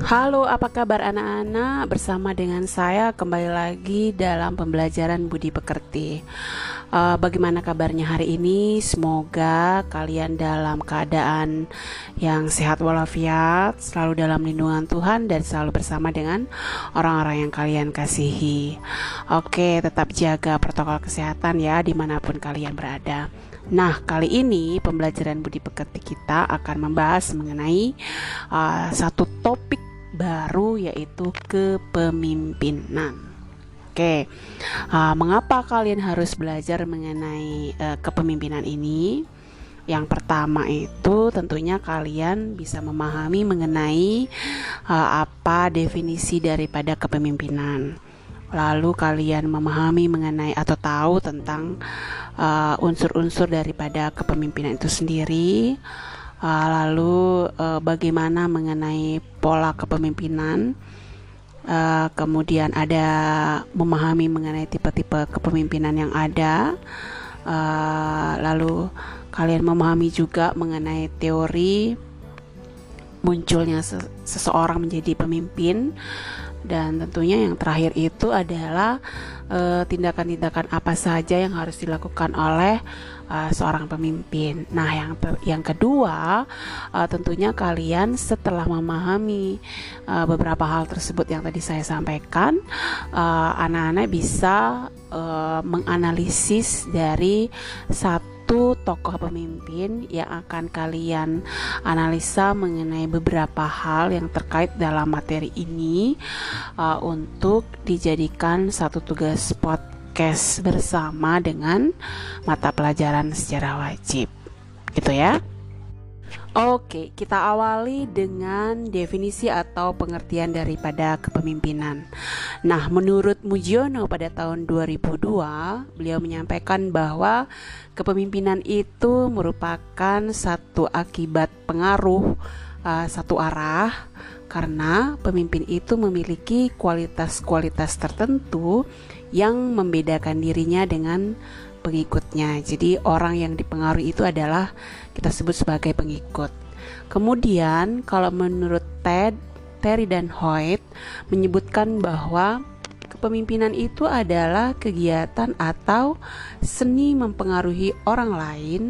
Halo, apa kabar anak-anak? Bersama dengan saya kembali lagi dalam pembelajaran budi pekerti. Uh, bagaimana kabarnya hari ini? Semoga kalian dalam keadaan yang sehat walafiat, selalu dalam lindungan Tuhan dan selalu bersama dengan orang-orang yang kalian kasihi. Oke, tetap jaga protokol kesehatan ya di mana pun kalian berada. Nah, kali ini pembelajaran budi pekerti kita akan membahas mengenai uh, satu topik baru yaitu kepemimpinan. Oke, uh, mengapa kalian harus belajar mengenai uh, kepemimpinan ini? Yang pertama itu tentunya kalian bisa memahami mengenai uh, apa definisi daripada kepemimpinan. Lalu kalian memahami mengenai atau tahu tentang unsur-unsur uh, daripada kepemimpinan itu sendiri uh, lalu uh, bagaimana mengenai pola kepemimpinan? Uh, kemudian ada memahami mengenai tipe-tipe kepemimpinan yang ada. Uh, lalu kalian memahami juga mengenai teori munculnya seseorang menjadi pemimpin dan tentunya yang terakhir itu adalah tindakan-tindakan uh, apa saja yang harus dilakukan oleh uh, seorang pemimpin. Nah, yang yang kedua, uh, tentunya kalian setelah memahami uh, beberapa hal tersebut yang tadi saya sampaikan, anak-anak uh, bisa uh, menganalisis dari satu tokoh pemimpin yang akan kalian analisa mengenai beberapa hal yang terkait dalam materi ini uh, untuk dijadikan satu tugas podcast bersama dengan mata pelajaran secara wajib. Gitu ya. Oke, kita awali dengan definisi atau pengertian daripada kepemimpinan. Nah, menurut Mujiono pada tahun 2002, beliau menyampaikan bahwa kepemimpinan itu merupakan satu akibat pengaruh uh, satu arah karena pemimpin itu memiliki kualitas-kualitas tertentu yang membedakan dirinya dengan pengikutnya. Jadi orang yang dipengaruhi itu adalah kita sebut sebagai pengikut. Kemudian kalau menurut Ted, Terry dan Hoyt menyebutkan bahwa kepemimpinan itu adalah kegiatan atau seni mempengaruhi orang lain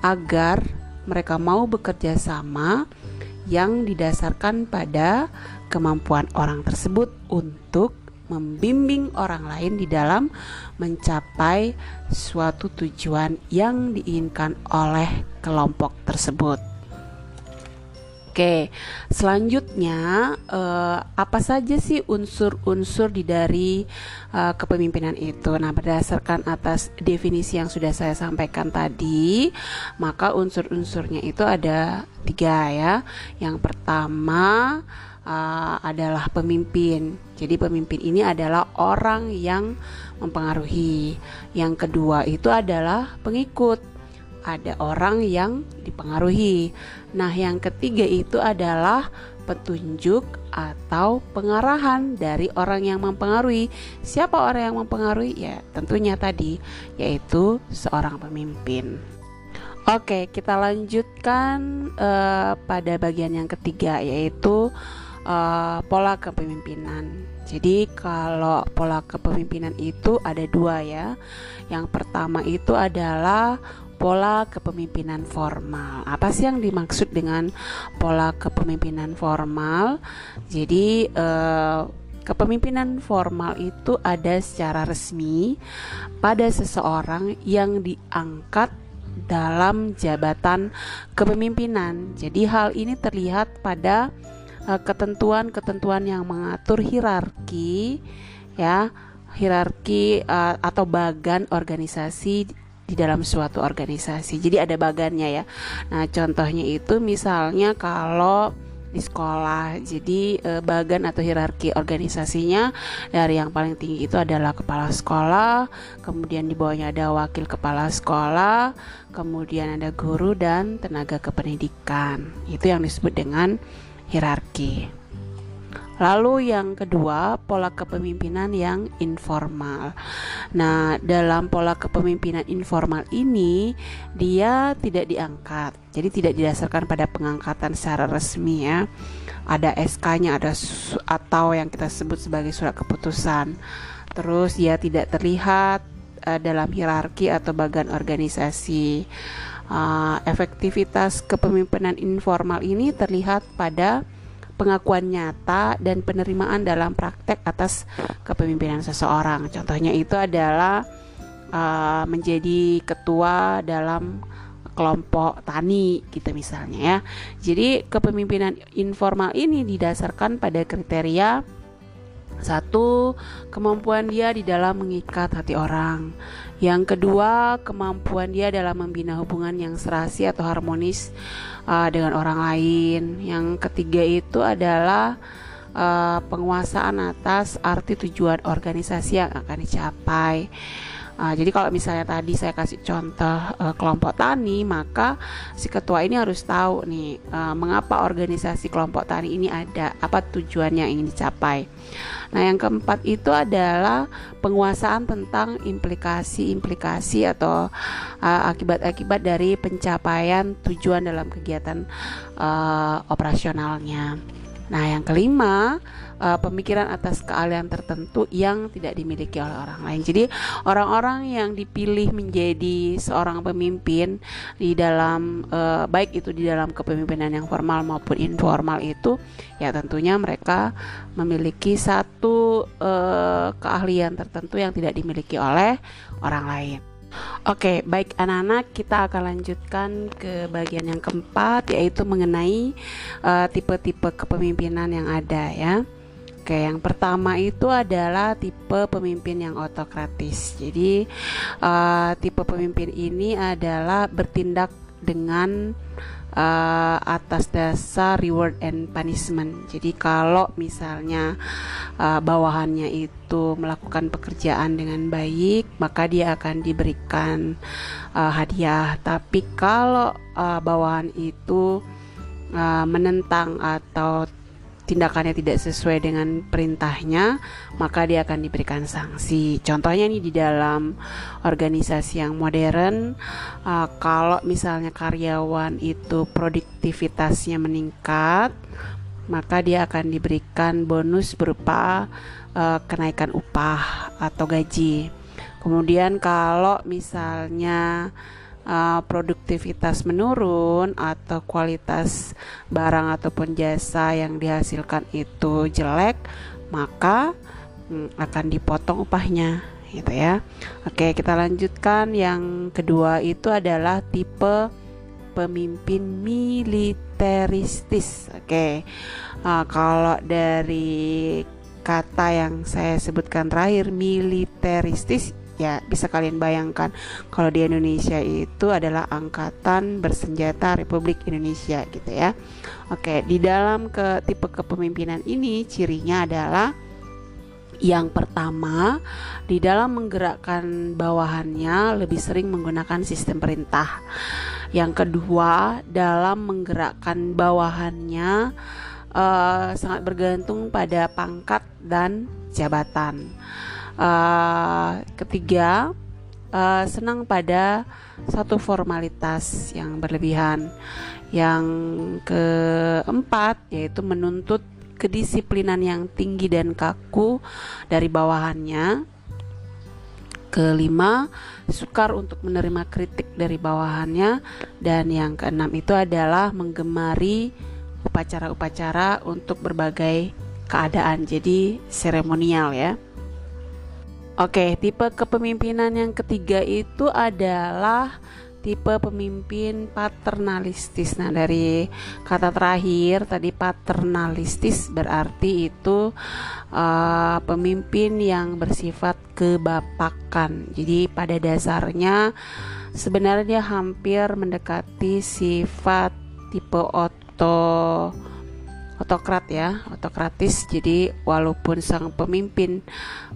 agar mereka mau bekerja sama yang didasarkan pada kemampuan orang tersebut untuk membimbing orang lain di dalam mencapai suatu tujuan yang diinginkan oleh kelompok tersebut. Oke, selanjutnya eh, apa saja sih unsur-unsur di dari eh, kepemimpinan itu? Nah, berdasarkan atas definisi yang sudah saya sampaikan tadi, maka unsur-unsurnya itu ada tiga ya. Yang pertama uh, adalah pemimpin. Jadi pemimpin ini adalah orang yang mempengaruhi. Yang kedua itu adalah pengikut. Ada orang yang dipengaruhi. Nah, yang ketiga itu adalah petunjuk atau pengarahan dari orang yang mempengaruhi. Siapa orang yang mempengaruhi? Ya, tentunya tadi yaitu seorang pemimpin. Oke, kita lanjutkan uh, pada bagian yang ketiga yaitu uh, pola kepemimpinan. Jadi kalau pola kepemimpinan itu ada dua ya. Yang pertama itu adalah pola kepemimpinan formal. Apa sih yang dimaksud dengan pola kepemimpinan formal? Jadi eh, kepemimpinan formal itu ada secara resmi pada seseorang yang diangkat dalam jabatan kepemimpinan. Jadi hal ini terlihat pada ketentuan-ketentuan yang mengatur hierarki ya hierarki uh, atau bagan organisasi di dalam suatu organisasi. Jadi ada bagannya ya. Nah, contohnya itu misalnya kalau di sekolah. Jadi e, bagan atau hierarki organisasinya dari yang paling tinggi itu adalah kepala sekolah, kemudian di bawahnya ada wakil kepala sekolah, kemudian ada guru dan tenaga kependidikan. Itu yang disebut dengan hierarki. Lalu yang kedua, pola kepemimpinan yang informal. Nah, dalam pola kepemimpinan informal ini dia tidak diangkat. Jadi tidak didasarkan pada pengangkatan secara resmi ya. Ada SK-nya ada atau yang kita sebut sebagai surat keputusan. Terus dia tidak terlihat uh, dalam hierarki atau bagian organisasi. Uh, efektivitas kepemimpinan informal ini terlihat pada pengakuan nyata dan penerimaan dalam praktek atas kepemimpinan seseorang. Contohnya itu adalah uh, menjadi ketua dalam kelompok tani gitu misalnya ya. Jadi kepemimpinan informal ini didasarkan pada kriteria satu, kemampuan dia di dalam mengikat hati orang. Yang kedua, kemampuan dia dalam membina hubungan yang serasi atau harmonis uh, dengan orang lain. Yang ketiga itu adalah uh, penguasaan atas arti tujuan organisasi yang akan dicapai. Uh, jadi kalau misalnya tadi saya kasih contoh uh, kelompok tani, maka si ketua ini harus tahu nih uh, mengapa organisasi kelompok tani ini ada, apa tujuannya yang ingin dicapai. Nah, yang keempat itu adalah penguasaan tentang implikasi-implikasi atau akibat-akibat uh, dari pencapaian tujuan dalam kegiatan uh, operasionalnya. Nah, yang kelima, uh, pemikiran atas keahlian tertentu yang tidak dimiliki oleh orang lain. Jadi, orang-orang yang dipilih menjadi seorang pemimpin di dalam uh, baik itu di dalam kepemimpinan yang formal maupun informal itu ya tentunya mereka memiliki satu uh, keahlian tertentu yang tidak dimiliki oleh orang lain. Oke, baik anak-anak, kita akan lanjutkan ke bagian yang keempat, yaitu mengenai uh, tipe-tipe kepemimpinan yang ada ya. Oke, yang pertama itu adalah tipe pemimpin yang otokratis. Jadi, uh, tipe pemimpin ini adalah bertindak dengan uh, atas dasar reward and punishment. Jadi kalau misalnya uh, bawahannya itu melakukan pekerjaan dengan baik, maka dia akan diberikan uh, hadiah. Tapi kalau uh, bawahan itu uh, menentang atau tindakannya tidak sesuai dengan perintahnya, maka dia akan diberikan sanksi. Contohnya nih di dalam organisasi yang modern, uh, kalau misalnya karyawan itu produktivitasnya meningkat, maka dia akan diberikan bonus berupa uh, kenaikan upah atau gaji. Kemudian kalau misalnya uh, produktivitas menurun atau kualitas barang ataupun jasa yang dihasilkan itu jelek, maka hmm, akan dipotong upahnya gitu ya. Oke, kita lanjutkan yang kedua itu adalah tipe pemimpin militeristis. Oke. Uh, kalau dari kata yang saya sebutkan terakhir militeristis ya bisa kalian bayangkan kalau di Indonesia itu adalah angkatan bersenjata Republik Indonesia gitu ya. Oke, di dalam ke tipe kepemimpinan ini cirinya adalah yang pertama, di dalam menggerakkan bawahannya lebih sering menggunakan sistem perintah. Yang kedua, dalam menggerakkan bawahannya uh, sangat bergantung pada pangkat dan jabatan. Uh, ketiga, uh, senang pada satu formalitas yang berlebihan. Yang keempat yaitu menuntut kedisiplinan yang tinggi dan kaku dari bawahannya. Kelima, sukar untuk menerima kritik dari bawahannya dan yang keenam itu adalah menggemari upacara-upacara untuk berbagai keadaan. Jadi seremonial ya. Oke, tipe kepemimpinan yang ketiga itu adalah tipe pemimpin paternalistis. Nah, dari kata terakhir tadi paternalistis berarti itu uh, pemimpin yang bersifat kebapakan. Jadi pada dasarnya sebenarnya hampir mendekati sifat tipe oto otokrat ya, otokratis. Jadi walaupun sang pemimpin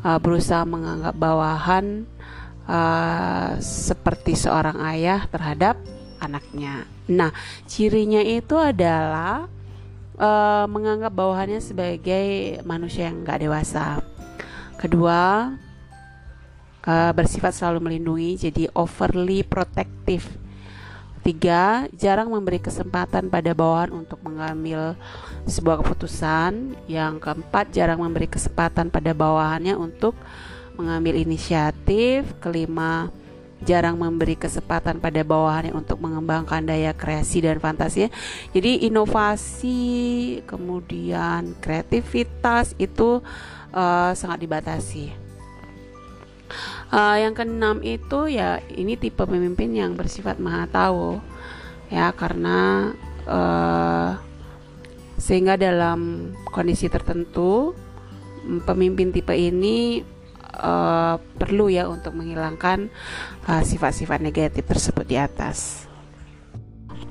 uh, berusaha menganggap bawahan uh, seperti seorang ayah terhadap anaknya. Nah, cirinya itu adalah uh, menganggap bawahannya sebagai manusia yang nggak dewasa. Kedua, uh, bersifat selalu melindungi, jadi overly protective. Tiga, jarang memberi kesempatan pada bawahan untuk mengambil sebuah keputusan. Yang keempat, jarang memberi kesempatan pada bawahannya untuk mengambil inisiatif. Kelima, jarang memberi kesempatan pada bawahannya untuk mengembangkan daya kreasi dan fantasi. Jadi inovasi, kemudian kreativitas itu uh, sangat dibatasi. Uh, yang keenam itu ya ini tipe pemimpin yang bersifat maha tahu ya karena uh, sehingga dalam kondisi tertentu pemimpin tipe ini uh, perlu ya untuk menghilangkan sifat-sifat uh, negatif tersebut di atas.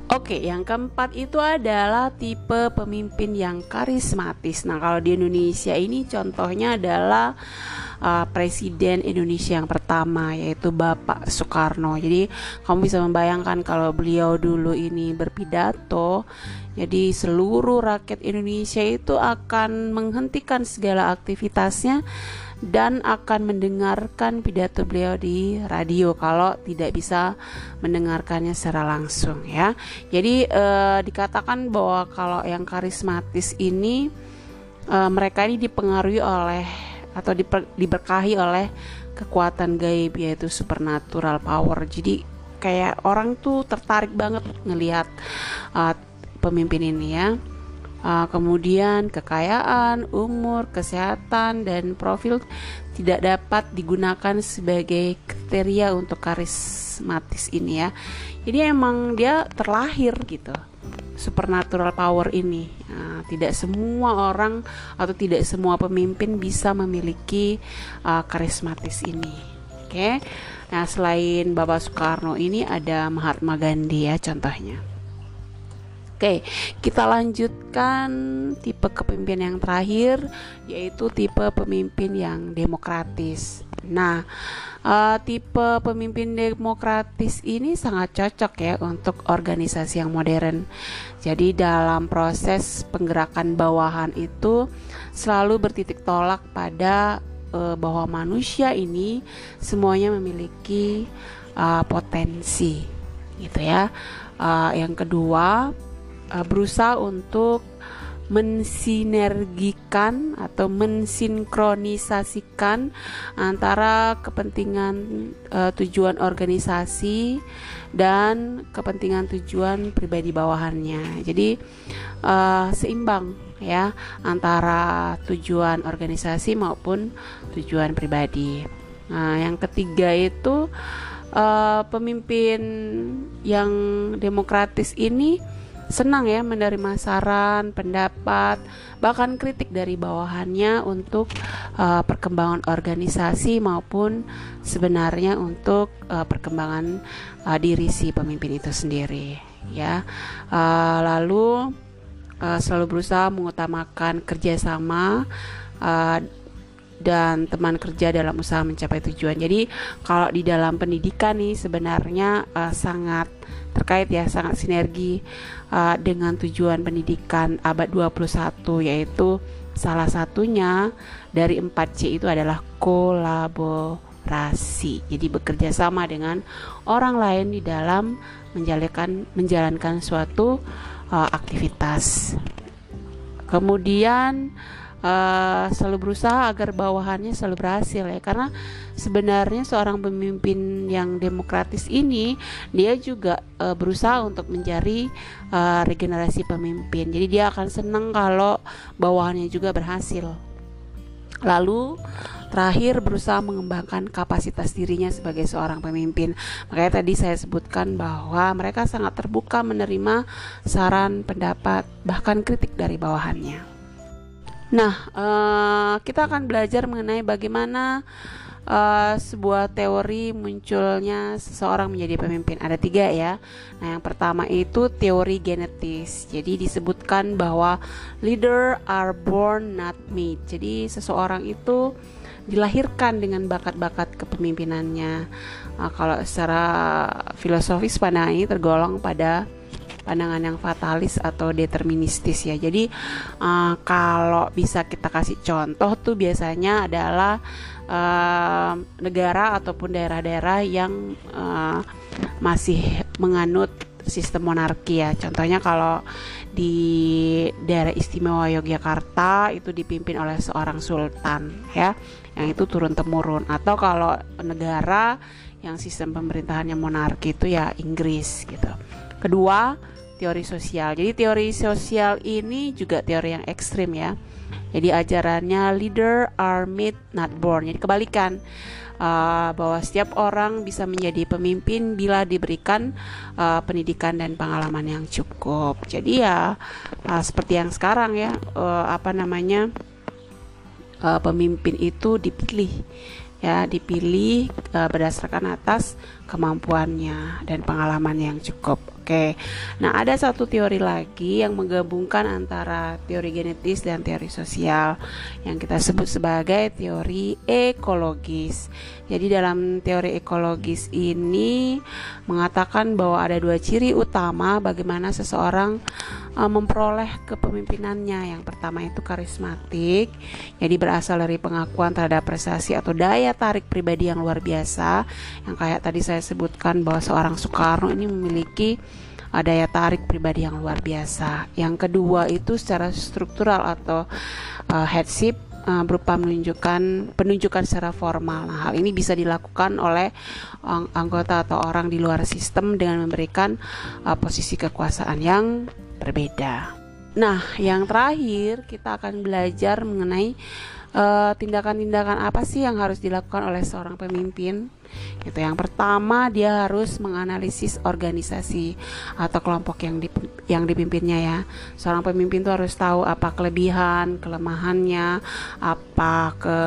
Oke, yang keempat itu adalah tipe pemimpin yang karismatis. Nah, kalau di Indonesia ini contohnya adalah uh, presiden Indonesia yang pertama yaitu Bapak Soekarno. Jadi, kamu bisa membayangkan kalau beliau dulu ini berpidato, jadi seluruh rakyat Indonesia itu akan menghentikan segala aktivitasnya dan akan mendengarkan pidato beliau di radio kalau tidak bisa mendengarkannya secara langsung ya. Jadi eh, dikatakan bahwa kalau yang karismatis ini eh, mereka ini dipengaruhi oleh atau diper, diberkahi oleh kekuatan gaib yaitu supernatural power. Jadi kayak orang tuh tertarik banget ngelihat uh, pemimpin ini ya uh, kemudian kekayaan, umur, kesehatan, dan profil tidak dapat digunakan sebagai kriteria untuk karismatis ini ya. Jadi emang dia terlahir gitu supernatural power ini. Nah, tidak semua orang atau tidak semua pemimpin bisa memiliki uh, karismatis ini. Oke. Okay? Nah, selain Bapak Soekarno ini ada Mahatma Gandhi ya contohnya. Oke, kita lanjutkan tipe kepemimpinan yang terakhir yaitu tipe pemimpin yang demokratis. Nah, uh, tipe pemimpin demokratis ini sangat cocok ya untuk organisasi yang modern. Jadi dalam proses penggerakan bawahan itu selalu bertitik tolak pada uh, bahwa manusia ini semuanya memiliki uh, potensi, gitu ya. Uh, yang kedua, uh, berusaha untuk mensinergikan atau mensinkronisasikan antara kepentingan uh, tujuan organisasi dan kepentingan tujuan pribadi bawahannya. Jadi uh, seimbang ya antara tujuan organisasi maupun tujuan pribadi. Nah, yang ketiga itu uh, pemimpin yang demokratis ini senang ya menerima saran, pendapat, bahkan kritik dari bawahannya untuk uh, perkembangan organisasi maupun sebenarnya untuk uh, perkembangan uh, diri si pemimpin itu sendiri ya. Uh, lalu uh, selalu berusaha mengutamakan kerjasama uh, dan teman kerja dalam usaha mencapai tujuan. Jadi kalau di dalam pendidikan nih sebenarnya uh, sangat terkait ya sangat sinergi uh, dengan tujuan pendidikan abad 21 yaitu salah satunya dari 4C itu adalah kolaborasi. Jadi bekerja sama dengan orang lain di dalam menjalankan menjalankan suatu uh, aktivitas. Kemudian uh, selalu berusaha agar bawahannya selalu berhasil ya karena sebenarnya seorang pemimpin yang demokratis ini dia juga uh, berusaha untuk mencari uh, regenerasi pemimpin jadi dia akan senang kalau bawahannya juga berhasil lalu terakhir berusaha mengembangkan kapasitas dirinya sebagai seorang pemimpin. Makanya tadi saya sebutkan bahwa mereka sangat terbuka menerima saran, pendapat, bahkan kritik dari bawahannya. Nah, uh, kita akan belajar mengenai bagaimana uh, sebuah teori munculnya seseorang menjadi pemimpin. Ada tiga ya. Nah, yang pertama itu teori genetis. Jadi disebutkan bahwa leader are born not made. Jadi seseorang itu dilahirkan dengan bakat-bakat kepemimpinannya. Nah, kalau secara filosofis pandangan ini tergolong pada pandangan yang fatalis atau deterministis ya. Jadi uh, kalau bisa kita kasih contoh tuh biasanya adalah uh, negara ataupun daerah-daerah yang uh, masih menganut sistem monarki ya. Contohnya kalau di daerah istimewa Yogyakarta itu dipimpin oleh seorang sultan ya, yang itu turun temurun. Atau kalau negara yang sistem pemerintahannya monarki itu ya Inggris gitu. Kedua, teori sosial. Jadi teori sosial ini juga teori yang ekstrim ya. Jadi ajarannya leader are made not born. Jadi kebalikan uh, bahwa setiap orang bisa menjadi pemimpin bila diberikan uh, pendidikan dan pengalaman yang cukup. Jadi ya uh, seperti yang sekarang ya uh, apa namanya uh, pemimpin itu dipilih ya dipilih uh, berdasarkan atas kemampuannya dan pengalaman yang cukup. Oke. Nah, ada satu teori lagi yang menggabungkan antara teori genetis dan teori sosial yang kita sebut sebagai teori ekologis. Jadi dalam teori ekologis ini mengatakan bahwa ada dua ciri utama bagaimana seseorang uh, memperoleh kepemimpinannya. Yang pertama itu karismatik. Jadi berasal dari pengakuan terhadap prestasi atau daya tarik pribadi yang luar biasa yang kayak tadi saya sebutkan bahwa seorang Soekarno ini memiliki uh, daya tarik pribadi yang luar biasa. Yang kedua itu secara struktural atau uh, headship berupa menunjukkan penunjukan secara formal. Nah, hal ini bisa dilakukan oleh anggota atau orang di luar sistem dengan memberikan uh, posisi kekuasaan yang berbeda. Nah, yang terakhir kita akan belajar mengenai tindakan-tindakan uh, apa sih yang harus dilakukan oleh seorang pemimpin Gitu. Yang pertama dia harus menganalisis organisasi atau kelompok yang dip, yang dipimpinnya ya. Seorang pemimpin itu harus tahu apa kelebihan, kelemahannya, apa ke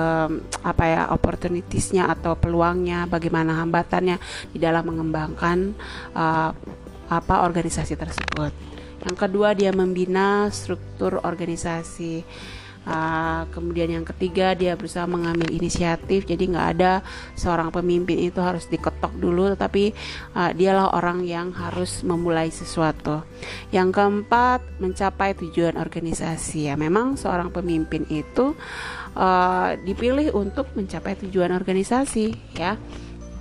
apa ya opportunitiesnya atau peluangnya, bagaimana hambatannya di dalam mengembangkan uh, apa organisasi tersebut. Yang kedua dia membina struktur organisasi. Uh, kemudian yang ketiga dia berusaha mengambil inisiatif. Jadi nggak ada seorang pemimpin itu harus diketok dulu tetapi uh, dialah orang yang harus memulai sesuatu. Yang keempat mencapai tujuan organisasi. Ya memang seorang pemimpin itu uh, dipilih untuk mencapai tujuan organisasi ya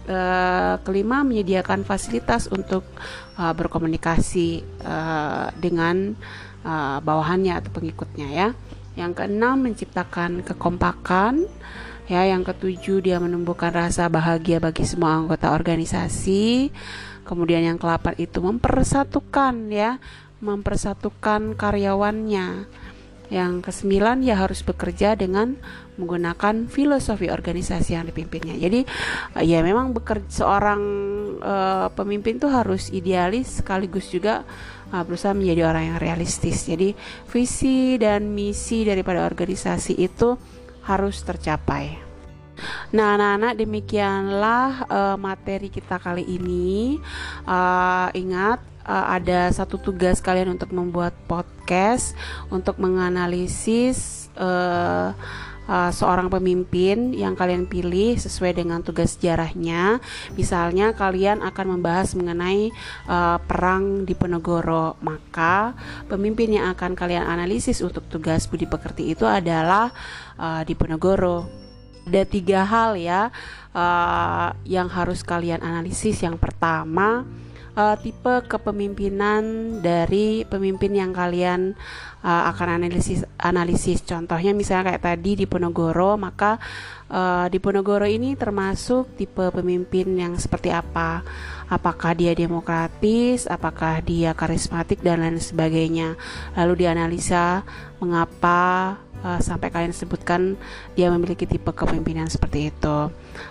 Uh, kelima menyediakan fasilitas untuk uh, berkomunikasi uh, dengan uh, bawahannya atau pengikutnya ya yang keenam menciptakan kekompakan. Ya, yang ketujuh dia menumbuhkan rasa bahagia bagi semua anggota organisasi. Kemudian yang kelapan itu mempersatukan ya, mempersatukan karyawannya. Yang kesembilan ya harus bekerja dengan menggunakan filosofi organisasi yang dipimpinnya. Jadi ya memang bekerja seorang uh, pemimpin itu harus idealis sekaligus juga uh, berusaha menjadi orang yang realistis. Jadi visi dan misi daripada organisasi itu harus tercapai. Nah, anak-anak demikianlah uh, materi kita kali ini. Uh, ingat uh, ada satu tugas kalian untuk membuat podcast untuk menganalisis uh, uh, seorang pemimpin yang kalian pilih sesuai dengan tugas sejarahnya. Misalnya kalian akan membahas mengenai uh, perang di Penegoro, maka pemimpin yang akan kalian analisis untuk tugas budi pekerti itu adalah uh, di Penegoro. Ada tiga hal ya uh, yang harus kalian analisis. Yang pertama uh, tipe kepemimpinan dari pemimpin yang kalian uh, akan analisis analisis. Contohnya misalnya kayak tadi di Ponorogo maka uh, di Ponorogo ini termasuk tipe pemimpin yang seperti apa? Apakah dia demokratis? Apakah dia karismatik? Dan lain sebagainya. Lalu dianalisa mengapa uh, sampai kalian sebutkan dia memiliki tipe kepemimpinan seperti itu.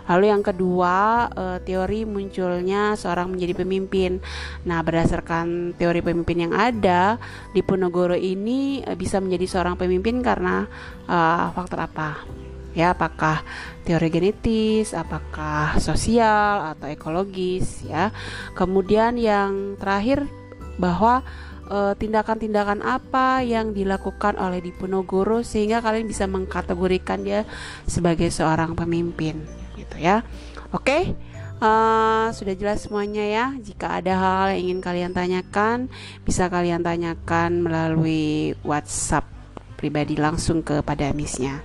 Lalu yang kedua, uh, teori munculnya seorang menjadi pemimpin. Nah, berdasarkan teori pemimpin yang ada di Ponorogo ini uh, bisa menjadi seorang pemimpin karena uh, faktor apa? Ya, apakah teori genetis, apakah sosial atau ekologis ya. Kemudian yang terakhir bahwa tindakan-tindakan uh, apa yang dilakukan oleh Diponegoro sehingga kalian bisa mengkategorikan dia sebagai seorang pemimpin gitu ya. Oke. Uh, sudah jelas semuanya ya. Jika ada hal yang ingin kalian tanyakan, bisa kalian tanyakan melalui WhatsApp pribadi langsung kepada misnya.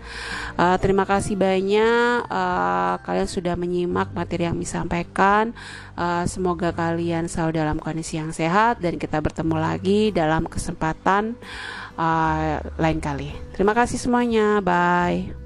Uh, terima kasih banyak uh, kalian sudah menyimak materi yang disampaikan. Uh, semoga kalian selalu dalam kondisi yang sehat dan kita bertemu lagi dalam kesempatan uh, lain kali. Terima kasih semuanya. Bye.